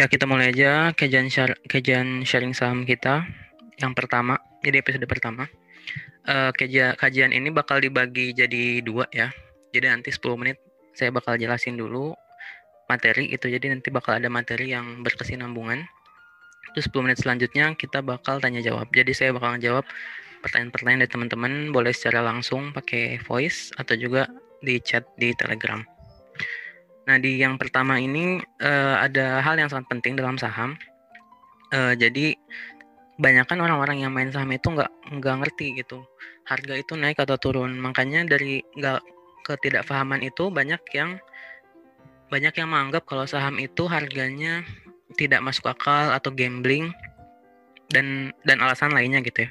Ya, kita mulai aja kajian share, kajian sharing saham kita yang pertama. Jadi episode pertama. Uh, kajian, kajian ini bakal dibagi jadi dua ya. Jadi nanti 10 menit saya bakal jelasin dulu materi itu. Jadi nanti bakal ada materi yang berkesinambungan. Terus 10 menit selanjutnya kita bakal tanya jawab. Jadi saya bakal jawab pertanyaan-pertanyaan dari teman-teman boleh secara langsung pakai voice atau juga di chat di Telegram. Nah, di yang pertama ini uh, ada hal yang sangat penting dalam saham. Uh, jadi banyakkan orang-orang yang main saham itu nggak nggak ngerti gitu harga itu naik atau turun. Makanya dari nggak ketidakfahaman itu banyak yang banyak yang menganggap kalau saham itu harganya tidak masuk akal atau gambling dan dan alasan lainnya gitu ya.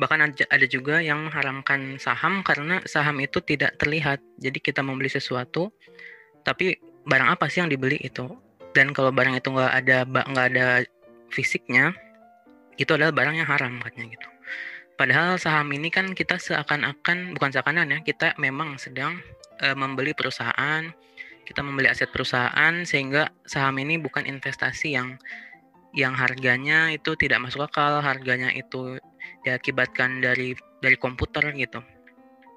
Bahkan ada juga yang mengharamkan saham karena saham itu tidak terlihat. Jadi kita membeli sesuatu tapi barang apa sih yang dibeli itu? Dan kalau barang itu nggak ada nggak ada fisiknya itu adalah barang yang haram katanya gitu. Padahal saham ini kan kita seakan-akan bukan seakan-akan ya kita memang sedang e, membeli perusahaan kita membeli aset perusahaan sehingga saham ini bukan investasi yang yang harganya itu tidak masuk akal harganya itu diakibatkan dari dari komputer gitu.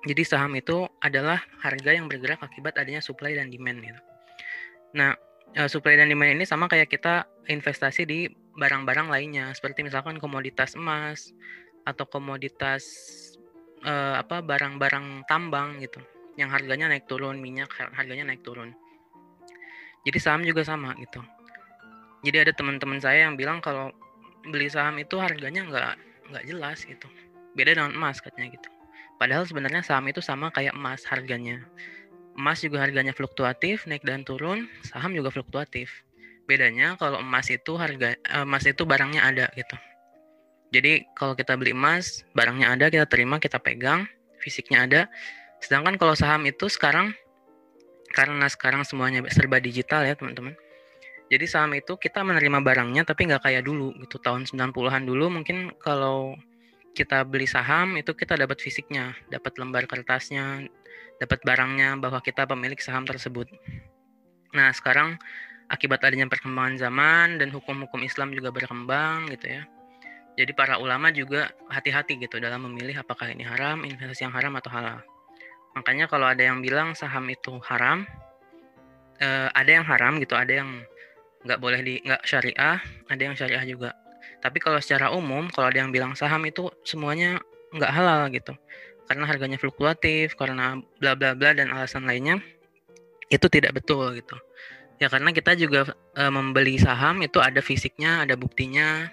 Jadi saham itu adalah harga yang bergerak akibat adanya supply dan demand gitu. Nah, uh, supply dan demand ini sama kayak kita investasi di barang-barang lainnya seperti misalkan komoditas emas atau komoditas uh, apa barang-barang tambang gitu yang harganya naik turun, minyak harganya naik turun. Jadi saham juga sama gitu. Jadi ada teman-teman saya yang bilang kalau beli saham itu harganya nggak nggak jelas gitu. Beda dengan emas katanya gitu. Padahal sebenarnya saham itu sama kayak emas harganya. Emas juga harganya fluktuatif, naik dan turun, saham juga fluktuatif. Bedanya kalau emas itu harga eh, emas itu barangnya ada gitu. Jadi kalau kita beli emas, barangnya ada, kita terima, kita pegang, fisiknya ada. Sedangkan kalau saham itu sekarang karena sekarang semuanya serba digital ya, teman-teman. Jadi saham itu kita menerima barangnya tapi nggak kayak dulu gitu. Tahun 90-an dulu mungkin kalau kita beli saham itu kita dapat fisiknya, dapat lembar kertasnya, dapat barangnya bahwa kita pemilik saham tersebut. Nah, sekarang akibat adanya perkembangan zaman dan hukum-hukum Islam juga berkembang gitu ya. Jadi para ulama juga hati-hati gitu dalam memilih apakah ini haram, investasi yang haram atau halal. Makanya kalau ada yang bilang saham itu haram, eh, ada yang haram gitu, ada yang nggak boleh di nggak syariah, ada yang syariah juga. Tapi kalau secara umum, kalau ada yang bilang saham itu semuanya nggak halal gitu, karena harganya fluktuatif, karena bla bla bla dan alasan lainnya, itu tidak betul gitu. Ya karena kita juga e, membeli saham itu ada fisiknya, ada buktinya,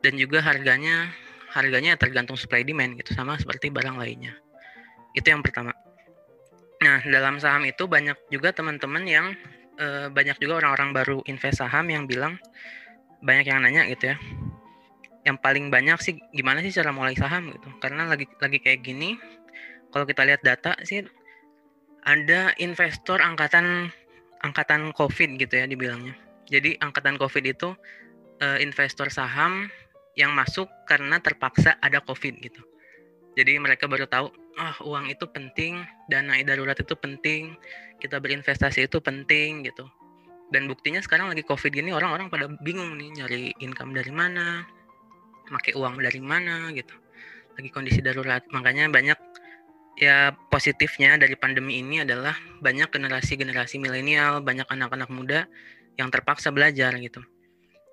dan juga harganya harganya tergantung supply demand gitu sama seperti barang lainnya. Itu yang pertama. Nah dalam saham itu banyak juga teman-teman yang e, banyak juga orang-orang baru invest saham yang bilang banyak yang nanya gitu ya yang paling banyak sih gimana sih cara mulai saham gitu. Karena lagi lagi kayak gini kalau kita lihat data sih ada investor angkatan angkatan covid gitu ya dibilangnya. Jadi angkatan covid itu uh, investor saham yang masuk karena terpaksa ada covid gitu. Jadi mereka baru tahu ah oh, uang itu penting dana darurat itu penting kita berinvestasi itu penting gitu. Dan buktinya sekarang lagi covid gini orang-orang pada bingung nih nyari income dari mana pakai uang dari mana gitu. Lagi kondisi darurat. Makanya banyak ya positifnya dari pandemi ini adalah banyak generasi-generasi milenial banyak anak-anak muda yang terpaksa belajar gitu.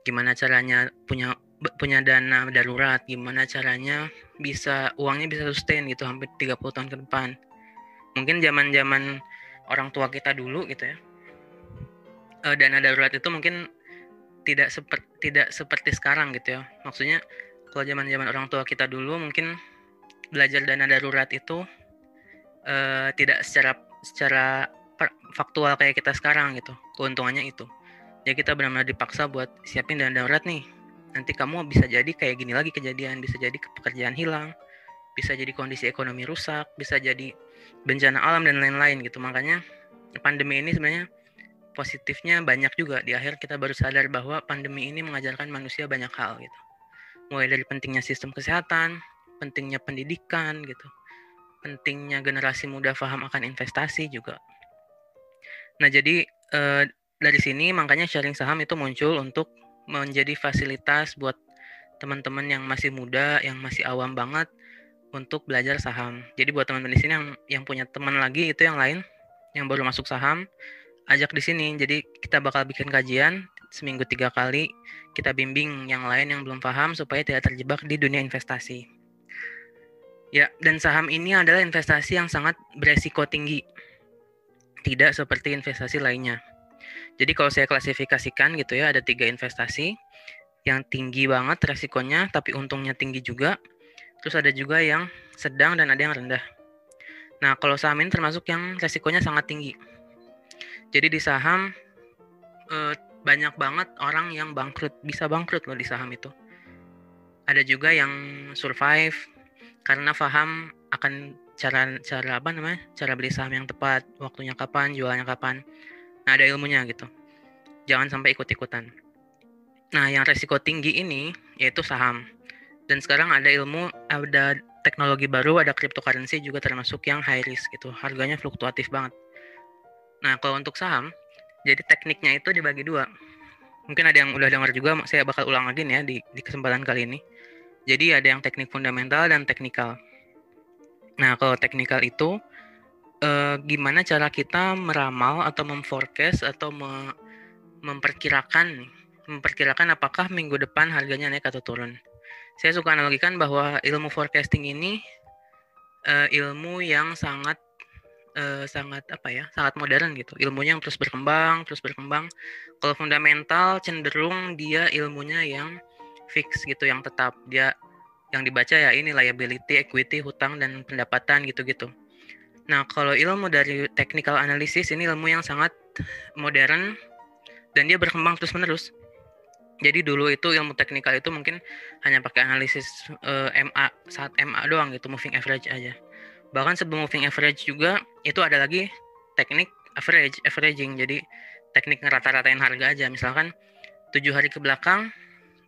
Gimana caranya punya punya dana darurat? Gimana caranya bisa uangnya bisa sustain gitu hampir 30 tahun ke depan? Mungkin zaman-zaman orang tua kita dulu gitu ya uh, dana darurat itu mungkin tidak seperti tidak seperti sekarang gitu ya. Maksudnya kalau zaman-zaman orang tua kita dulu mungkin belajar dana darurat itu uh, tidak secara secara faktual kayak kita sekarang gitu. Keuntungannya itu. Ya kita benar-benar dipaksa buat siapin dana darurat nih. Nanti kamu bisa jadi kayak gini lagi kejadian, bisa jadi pekerjaan hilang, bisa jadi kondisi ekonomi rusak, bisa jadi bencana alam dan lain-lain gitu. Makanya pandemi ini sebenarnya positifnya banyak juga. Di akhir kita baru sadar bahwa pandemi ini mengajarkan manusia banyak hal gitu. Mulai dari pentingnya sistem kesehatan pentingnya pendidikan gitu. Pentingnya generasi muda paham akan investasi juga. Nah jadi eh, dari sini makanya sharing saham itu muncul untuk menjadi fasilitas buat teman-teman yang masih muda, yang masih awam banget untuk belajar saham. Jadi buat teman-teman di sini yang yang punya teman lagi itu yang lain yang baru masuk saham, ajak di sini. Jadi kita bakal bikin kajian seminggu tiga kali. Kita bimbing yang lain yang belum paham supaya tidak terjebak di dunia investasi. Ya, dan saham ini adalah investasi yang sangat beresiko tinggi. Tidak seperti investasi lainnya. Jadi kalau saya klasifikasikan gitu ya, ada tiga investasi yang tinggi banget resikonya, tapi untungnya tinggi juga. Terus ada juga yang sedang dan ada yang rendah. Nah, kalau saham ini termasuk yang resikonya sangat tinggi. Jadi di saham eh, banyak banget orang yang bangkrut, bisa bangkrut loh di saham itu. Ada juga yang survive karena paham akan cara cara apa namanya? cara beli saham yang tepat, waktunya kapan, jualnya kapan. Nah, ada ilmunya gitu. Jangan sampai ikut-ikutan. Nah, yang resiko tinggi ini yaitu saham. Dan sekarang ada ilmu, ada teknologi baru, ada cryptocurrency juga termasuk yang high risk gitu. Harganya fluktuatif banget. Nah, kalau untuk saham, jadi tekniknya itu dibagi dua. Mungkin ada yang udah dengar juga, saya bakal ulang lagi nih ya di, di kesempatan kali ini. Jadi ada yang teknik fundamental dan teknikal. Nah, kalau teknikal itu eh, gimana cara kita meramal atau memforecast atau me, memperkirakan memperkirakan apakah minggu depan harganya naik atau turun. Saya suka analogikan bahwa ilmu forecasting ini uh, ilmu yang sangat uh, sangat apa ya sangat modern gitu ilmunya yang terus berkembang terus berkembang kalau fundamental cenderung dia ilmunya yang fix gitu yang tetap dia yang dibaca ya ini liability equity hutang dan pendapatan gitu-gitu Nah, kalau ilmu dari technical analysis ini ilmu yang sangat modern dan dia berkembang terus-menerus. Jadi dulu itu ilmu teknikal itu mungkin hanya pakai analisis uh, eh, MA saat MA doang gitu, moving average aja. Bahkan sebelum moving average juga itu ada lagi teknik average, averaging. Jadi teknik ngerata-ratain harga aja. Misalkan tujuh hari ke belakang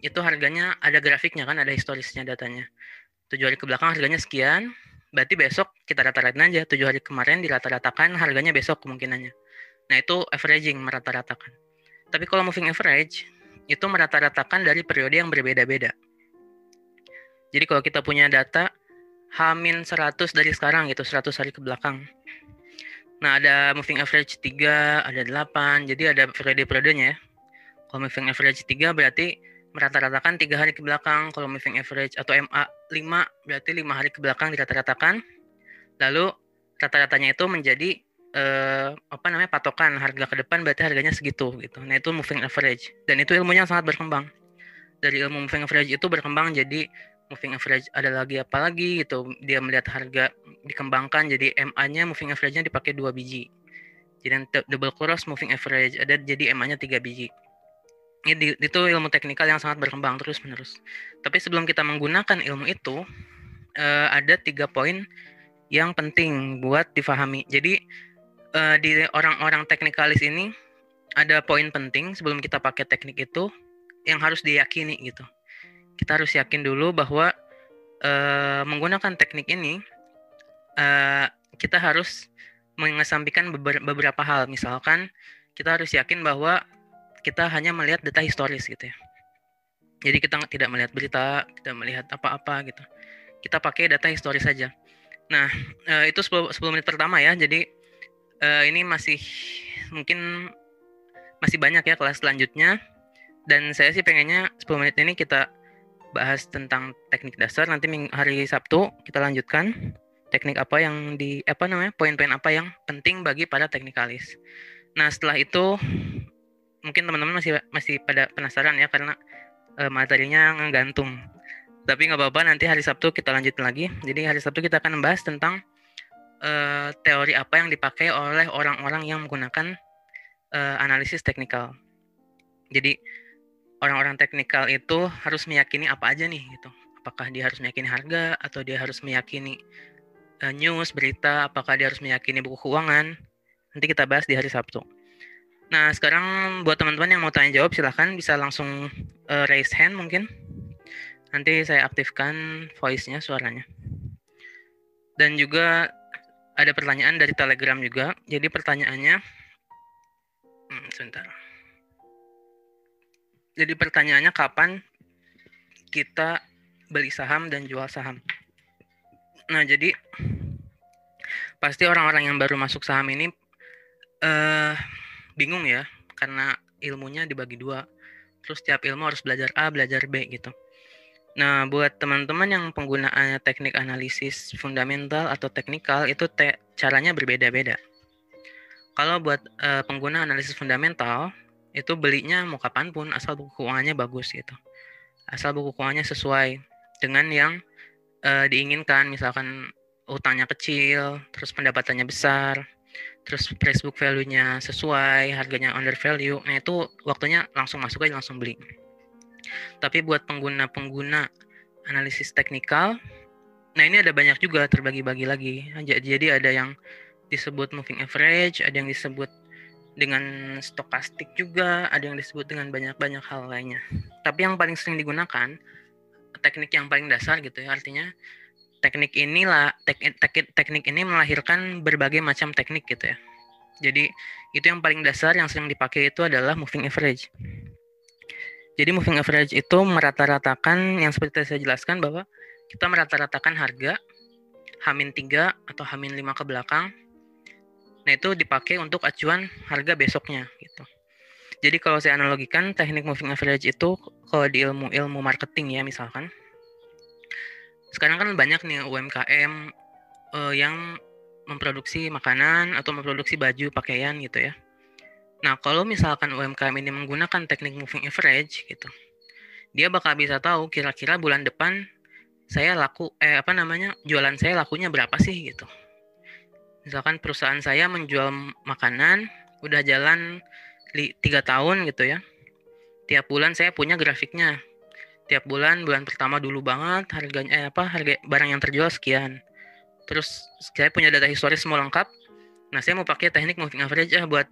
itu harganya ada grafiknya kan, ada historisnya datanya. Tujuh hari ke belakang harganya sekian, berarti besok kita rata-ratain aja tujuh hari kemarin dirata-ratakan harganya besok kemungkinannya nah itu averaging merata-ratakan tapi kalau moving average itu merata-ratakan dari periode yang berbeda-beda jadi kalau kita punya data Hamin 100 dari sekarang gitu 100 hari ke belakang. Nah ada moving average 3 ada 8 jadi ada periode-periodenya ya. Kalau moving average 3 berarti merata-ratakan tiga hari ke belakang. Kalau moving average atau MA 5 berarti lima hari ke belakang dirata-ratakan. Lalu rata-ratanya itu menjadi eh, apa namanya patokan. Harga ke depan berarti harganya segitu gitu. Nah itu moving average. Dan itu ilmunya sangat berkembang. Dari ilmu moving average itu berkembang jadi moving average ada lagi apa lagi gitu dia melihat harga dikembangkan jadi MA-nya moving average-nya dipakai dua biji jadi double cross moving average ada jadi MA-nya tiga biji ini itu ilmu teknikal yang sangat berkembang terus menerus. Tapi sebelum kita menggunakan ilmu itu, uh, ada tiga poin yang penting buat difahami. Jadi uh, di orang-orang teknikalis ini ada poin penting sebelum kita pakai teknik itu yang harus diyakini gitu. Kita harus yakin dulu bahwa uh, menggunakan teknik ini uh, kita harus mengesampingkan beberapa hal. Misalkan kita harus yakin bahwa kita hanya melihat data historis gitu ya. Jadi kita tidak melihat berita, tidak melihat apa-apa gitu. Kita pakai data historis saja. Nah, uh, itu 10, 10 menit pertama ya. Jadi uh, ini masih mungkin masih banyak ya kelas selanjutnya. Dan saya sih pengennya 10 menit ini kita bahas tentang teknik dasar. Nanti hari Sabtu kita lanjutkan teknik apa yang di apa namanya poin-poin apa yang penting bagi para teknikalis. Nah setelah itu mungkin teman-teman masih masih pada penasaran ya karena uh, materinya ngegantung. Tapi nggak apa-apa nanti hari Sabtu kita lanjutin lagi. Jadi hari Sabtu kita akan membahas tentang uh, teori apa yang dipakai oleh orang-orang yang menggunakan uh, analisis teknikal. Jadi orang-orang teknikal itu harus meyakini apa aja nih gitu. Apakah dia harus meyakini harga atau dia harus meyakini uh, news, berita, apakah dia harus meyakini buku keuangan? Nanti kita bahas di hari Sabtu. Nah, sekarang buat teman-teman yang mau tanya jawab silahkan bisa langsung uh, raise hand mungkin. Nanti saya aktifkan voice-nya suaranya. Dan juga ada pertanyaan dari Telegram juga. Jadi pertanyaannya hmm, sebentar. Jadi pertanyaannya kapan kita beli saham dan jual saham. Nah, jadi pasti orang-orang yang baru masuk saham ini uh, bingung ya karena ilmunya dibagi dua. Terus setiap ilmu harus belajar A, belajar B gitu. Nah, buat teman-teman yang penggunaannya teknik analisis fundamental atau teknikal itu te caranya berbeda-beda. Kalau buat uh, pengguna analisis fundamental itu belinya mau kapan pun asal buku keuangannya bagus gitu. Asal buku keuangannya sesuai dengan yang uh, diinginkan misalkan utangnya kecil, terus pendapatannya besar, terus price book value-nya sesuai, harganya under value. Nah, itu waktunya langsung masuk aja langsung beli. Tapi buat pengguna-pengguna analisis teknikal, nah ini ada banyak juga terbagi-bagi lagi. Jadi ada yang disebut moving average, ada yang disebut dengan stokastik juga, ada yang disebut dengan banyak-banyak hal lainnya. Tapi yang paling sering digunakan teknik yang paling dasar gitu ya, artinya teknik inilah teknik, teknik ini melahirkan berbagai macam teknik gitu ya. Jadi itu yang paling dasar yang sering dipakai itu adalah moving average. Jadi moving average itu merata-ratakan yang seperti saya jelaskan bahwa kita merata-ratakan harga Hamin 3 atau Hamin 5 ke belakang. Nah, itu dipakai untuk acuan harga besoknya gitu. Jadi kalau saya analogikan teknik moving average itu kalau di ilmu-ilmu marketing ya misalkan sekarang kan banyak nih UMKM uh, eh, yang memproduksi makanan atau memproduksi baju pakaian gitu ya. Nah, kalau misalkan UMKM ini menggunakan teknik moving average gitu, dia bakal bisa tahu kira-kira bulan depan saya laku eh apa namanya jualan saya lakunya berapa sih gitu. Misalkan perusahaan saya menjual makanan udah jalan tiga tahun gitu ya. Tiap bulan saya punya grafiknya. Tiap bulan bulan pertama dulu banget harganya eh, apa harga barang yang terjual sekian. Terus saya punya data historis semua lengkap. Nah saya mau pakai teknik moving average ya buat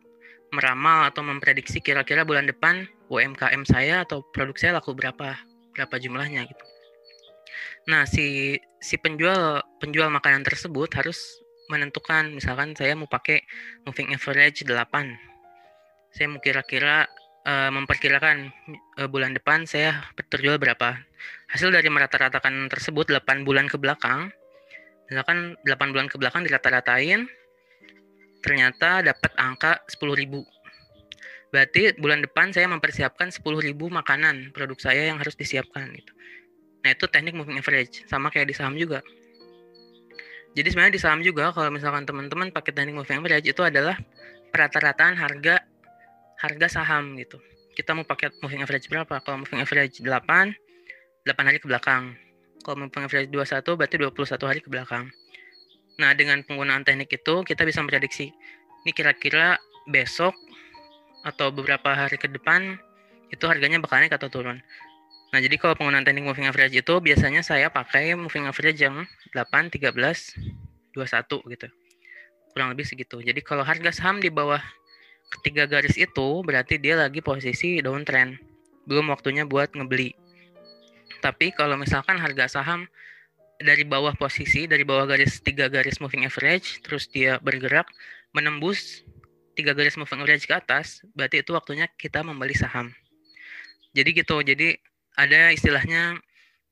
meramal atau memprediksi kira-kira bulan depan UMKM saya atau produk saya laku berapa berapa jumlahnya gitu. Nah si si penjual penjual makanan tersebut harus menentukan misalkan saya mau pakai moving average 8 saya mau kira-kira uh, memperkirakan uh, bulan depan saya terjual berapa. Hasil dari merata-ratakan tersebut 8 bulan ke belakang, misalkan 8 bulan ke belakang dirata-ratain, ternyata dapat angka 10.000. Berarti bulan depan saya mempersiapkan 10.000 makanan produk saya yang harus disiapkan gitu. Nah, itu teknik moving average, sama kayak di saham juga. Jadi sebenarnya di saham juga kalau misalkan teman-teman pakai teknik moving average itu adalah rata-rataan harga harga saham gitu. Kita mau pakai moving average berapa? Kalau moving average 8, 8 hari ke belakang. Kalau moving average 21 berarti 21 hari ke belakang. Nah, dengan penggunaan teknik itu kita bisa memprediksi ini kira-kira besok atau beberapa hari ke depan itu harganya bakal naik atau turun. Nah, jadi kalau penggunaan teknik moving average itu biasanya saya pakai moving average yang 8, 13, 21 gitu. Kurang lebih segitu. Jadi kalau harga saham di bawah ketiga garis itu berarti dia lagi posisi downtrend. Belum waktunya buat ngebeli. Tapi kalau misalkan harga saham dari bawah posisi, dari bawah garis tiga garis moving average, terus dia bergerak menembus tiga garis moving average ke atas, berarti itu waktunya kita membeli saham. Jadi gitu, jadi ada istilahnya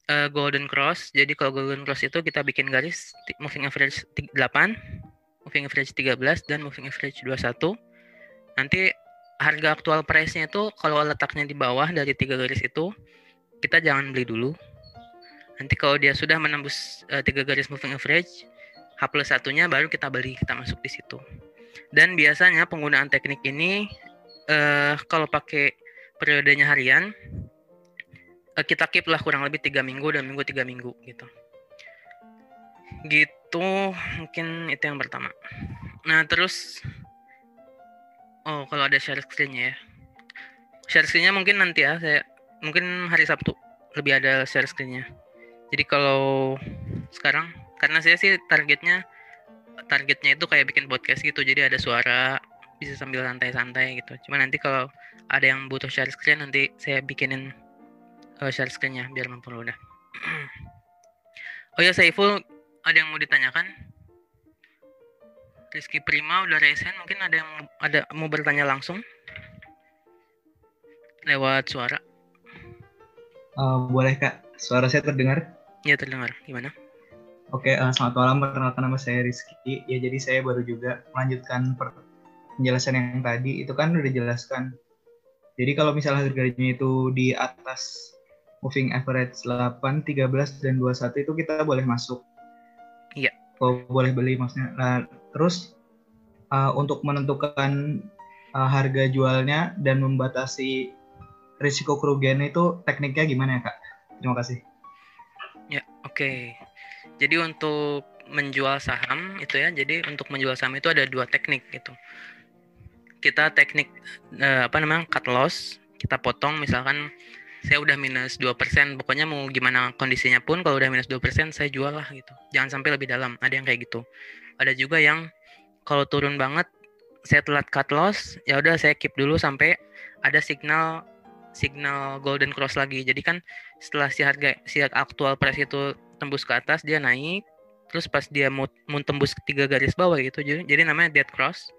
uh, golden cross. Jadi kalau golden cross itu kita bikin garis moving average 8, moving average 13 dan moving average 21 nanti harga aktual price-nya itu kalau letaknya di bawah dari tiga garis itu kita jangan beli dulu. Nanti kalau dia sudah menembus uh, tiga garis moving average H plus satunya baru kita beli kita masuk di situ. Dan biasanya penggunaan teknik ini uh, kalau pakai periodenya harian kita keep lah kurang lebih tiga minggu dan minggu tiga minggu gitu gitu mungkin itu yang pertama nah terus Oh, kalau ada share screen-nya ya. Share screen-nya mungkin nanti ya, saya mungkin hari Sabtu lebih ada share screen-nya. Jadi kalau sekarang karena saya sih targetnya targetnya itu kayak bikin podcast gitu, jadi ada suara bisa sambil santai-santai gitu. Cuma nanti kalau ada yang butuh share screen nanti saya bikinin uh, share screen-nya biar mempermudah. oh ya Saiful ada yang mau ditanyakan? Rizky Prima udah resen mungkin ada yang ada mau bertanya langsung lewat suara Uh, boleh kak, suara saya terdengar? Ya terdengar. Gimana? Oke, uh, selamat malam. Perkenalkan nama saya Rizky. Ya, jadi saya baru juga melanjutkan penjelasan yang tadi. Itu kan udah dijelaskan. Jadi kalau misalnya harganya itu di atas moving average 8, 13, dan 21 itu kita boleh masuk. Iya. Oh, boleh beli maksudnya. Nah, terus uh, untuk menentukan uh, harga jualnya dan membatasi risiko kerugian itu tekniknya gimana ya, Kak? Terima kasih. Ya, oke. Okay. Jadi untuk menjual saham itu ya, jadi untuk menjual saham itu ada dua teknik gitu. Kita teknik eh, apa namanya cut loss, kita potong misalkan saya udah minus 2%, pokoknya mau gimana kondisinya pun kalau udah minus 2% saya jual lah gitu. Jangan sampai lebih dalam, ada yang kayak gitu. Ada juga yang kalau turun banget saya telat cut loss, ya udah saya keep dulu sampai ada signal signal golden cross lagi. Jadi kan setelah si harga si aktual price itu tembus ke atas dia naik, terus pas dia mau, mau tembus tiga garis bawah gitu. Jadi, jadi namanya dead cross.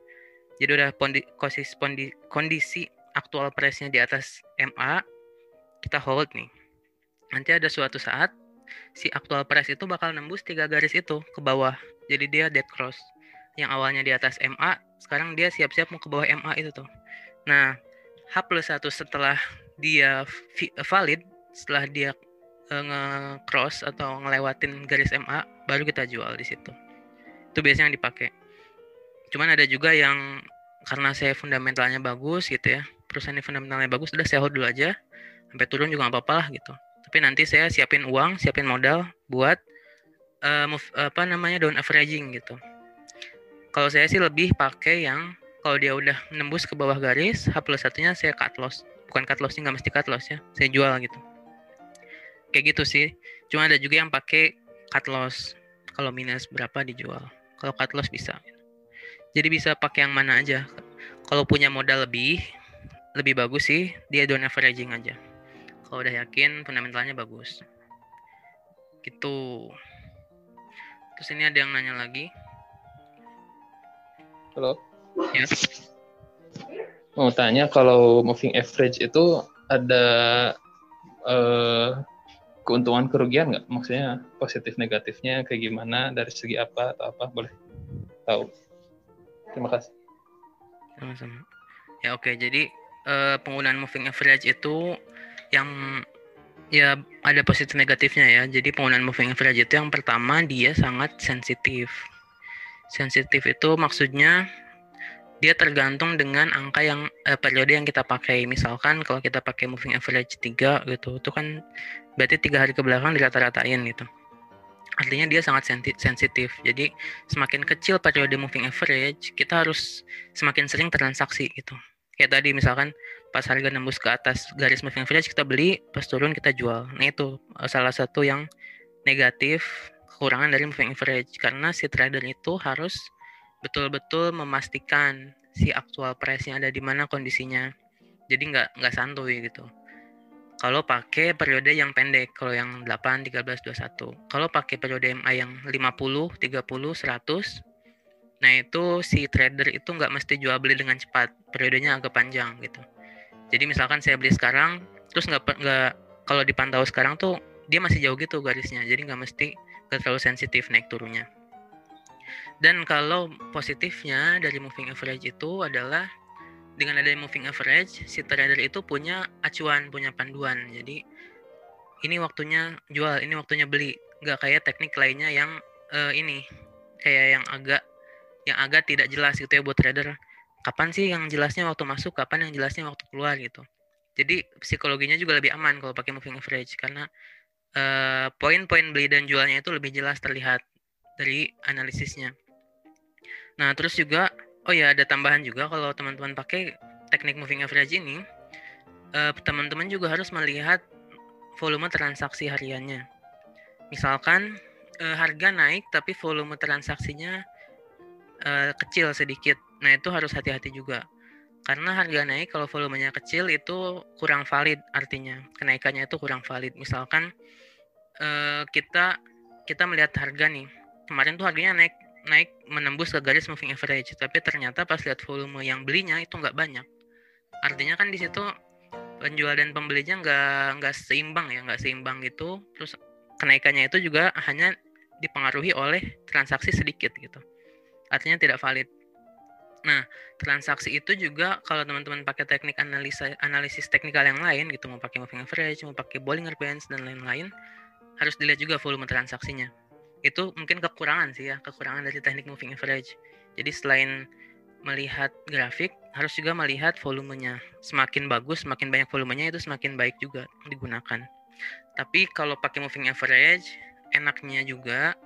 Jadi udah kondisi, kondisi aktual price-nya di atas MA, kita hold nih. Nanti ada suatu saat si aktual price itu bakal nembus tiga garis itu ke bawah. Jadi dia dead cross. Yang awalnya di atas MA, sekarang dia siap-siap mau ke bawah MA itu tuh. Nah, H plus satu setelah dia valid setelah dia uh, nge-cross atau ngelewatin garis MA baru kita jual di situ. Itu biasanya yang dipakai. Cuman ada juga yang karena saya fundamentalnya bagus gitu ya, perusahaan ini fundamentalnya bagus, udah saya hold dulu aja, sampai turun juga nggak apa-apa lah gitu. Tapi nanti saya siapin uang, siapin modal buat uh, move, apa namanya down averaging gitu. Kalau saya sih lebih pakai yang kalau dia udah nembus ke bawah garis, H plus satunya saya cut loss. Bukan cut loss nggak mesti cut loss ya saya jual gitu. Kayak gitu sih. Cuma ada juga yang pakai cut loss. Kalau minus berapa dijual. Kalau cut loss bisa. Jadi bisa pakai yang mana aja. Kalau punya modal lebih lebih bagus sih dia down averaging aja kalau udah yakin fundamentalnya bagus gitu terus ini ada yang nanya lagi halo ya mau tanya kalau moving average itu ada uh, keuntungan kerugian nggak? Maksudnya positif negatifnya kayak gimana dari segi apa atau apa boleh tahu? Terima kasih. Sama-sama. Ya oke, okay. jadi uh, penggunaan moving average itu yang ya ada positif negatifnya ya. Jadi penggunaan moving average itu yang pertama dia sangat sensitif. Sensitif itu maksudnya dia tergantung dengan angka yang eh, periode yang kita pakai. Misalkan kalau kita pakai moving average 3 gitu, itu kan berarti tiga hari ke belakang dirata-ratain gitu. Artinya dia sangat sensitif. Jadi semakin kecil periode moving average, kita harus semakin sering transaksi gitu. Kayak tadi misalkan pas harga nembus ke atas garis moving average kita beli, pas turun kita jual. Nah itu eh, salah satu yang negatif kekurangan dari moving average karena si trader itu harus betul-betul memastikan si aktual price-nya ada di mana kondisinya. Jadi nggak nggak santuy gitu. Kalau pakai periode yang pendek, kalau yang 8, 13, 21. Kalau pakai periode MA yang 50, 30, 100, nah itu si trader itu nggak mesti jual beli dengan cepat. Periodenya agak panjang gitu. Jadi misalkan saya beli sekarang, terus nggak nggak kalau dipantau sekarang tuh dia masih jauh gitu garisnya. Jadi nggak mesti nggak terlalu sensitif naik turunnya. Dan kalau positifnya dari moving average itu adalah dengan adanya moving average, si trader itu punya acuan, punya panduan. Jadi ini waktunya jual, ini waktunya beli. Nggak kayak teknik lainnya yang uh, ini kayak yang agak yang agak tidak jelas gitu ya buat trader. Kapan sih yang jelasnya waktu masuk, kapan yang jelasnya waktu keluar gitu. Jadi psikologinya juga lebih aman kalau pakai moving average karena uh, poin-poin beli dan jualnya itu lebih jelas terlihat dari analisisnya. Nah, terus juga oh ya ada tambahan juga kalau teman-teman pakai teknik moving average ini, uh, teman-teman juga harus melihat volume transaksi hariannya. Misalkan uh, harga naik tapi volume transaksinya uh, kecil sedikit. Nah, itu harus hati-hati juga. Karena harga naik kalau volumenya kecil itu kurang valid artinya. Kenaikannya itu kurang valid. Misalkan uh, kita kita melihat harga nih. Kemarin tuh harganya naik naik menembus ke garis moving average tapi ternyata pas lihat volume yang belinya itu nggak banyak artinya kan di situ penjual dan pembelinya nggak nggak seimbang ya nggak seimbang gitu terus kenaikannya itu juga hanya dipengaruhi oleh transaksi sedikit gitu artinya tidak valid. Nah transaksi itu juga kalau teman-teman pakai teknik analisa analisis teknikal yang lain gitu mau pakai moving average mau pakai Bollinger Bands dan lain-lain harus dilihat juga volume transaksinya. Itu mungkin kekurangan sih ya kekurangan dari teknik moving average. Jadi selain melihat grafik harus juga melihat volumenya. Semakin bagus semakin banyak volumenya itu semakin baik juga digunakan. Tapi kalau pakai moving average enaknya juga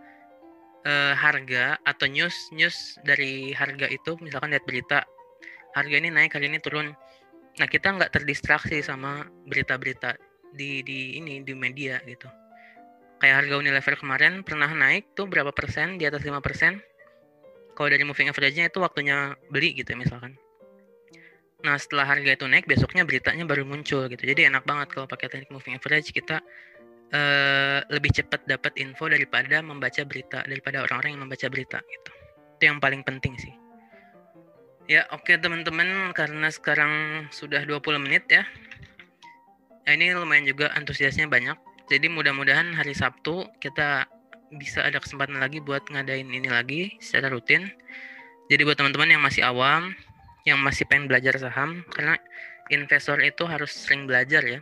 eh, harga atau news news dari harga itu misalkan lihat berita harga ini naik hari ini turun. Nah kita nggak terdistraksi sama berita-berita di di ini di media gitu. Kayak harga Unilever kemarin pernah naik tuh berapa persen di atas 5 persen. Kalau dari moving average-nya itu waktunya beli gitu ya misalkan. Nah setelah harga itu naik besoknya beritanya baru muncul gitu. Jadi enak banget kalau pakai teknik moving average kita uh, lebih cepat dapat info daripada membaca berita daripada orang-orang yang membaca berita gitu itu yang paling penting sih ya oke okay, teman-teman karena sekarang sudah 20 menit ya nah, ini lumayan juga antusiasnya banyak jadi mudah-mudahan hari Sabtu kita bisa ada kesempatan lagi buat ngadain ini lagi secara rutin. Jadi buat teman-teman yang masih awam, yang masih pengen belajar saham, karena investor itu harus sering belajar ya.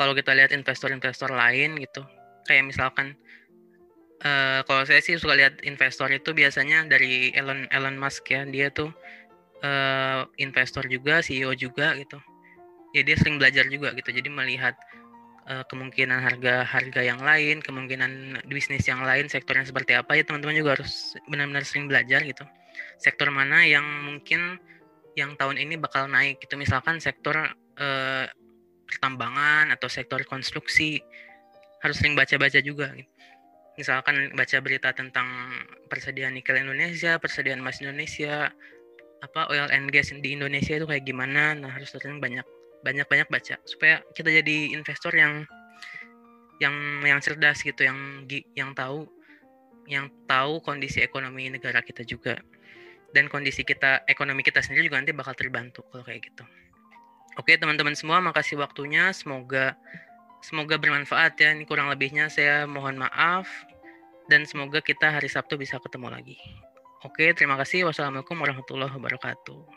Kalau kita lihat investor-investor lain gitu, kayak misalkan uh, kalau saya sih suka lihat investor itu biasanya dari Elon Elon Musk ya, dia tuh uh, investor juga, CEO juga gitu. Ya dia sering belajar juga gitu. Jadi melihat uh, kemungkinan harga-harga yang lain, kemungkinan bisnis yang lain, sektor yang seperti apa ya teman-teman juga harus benar-benar sering belajar gitu. Sektor mana yang mungkin yang tahun ini bakal naik gitu. Misalkan sektor uh, pertambangan atau sektor konstruksi harus sering baca-baca juga gitu. Misalkan baca berita tentang persediaan nikel Indonesia, persediaan emas Indonesia, apa oil and gas di Indonesia itu kayak gimana. Nah, harus sering banyak banyak-banyak baca supaya kita jadi investor yang yang yang cerdas gitu yang yang tahu yang tahu kondisi ekonomi negara kita juga dan kondisi kita ekonomi kita sendiri juga nanti bakal terbantu kalau kayak gitu oke teman-teman semua makasih waktunya. Semoga semoga bermanfaat ya. Ini kurang lebihnya saya mohon maaf. Dan semoga kita hari Sabtu bisa ketemu lagi. Oke terima kasih. Wassalamualaikum warahmatullahi wabarakatuh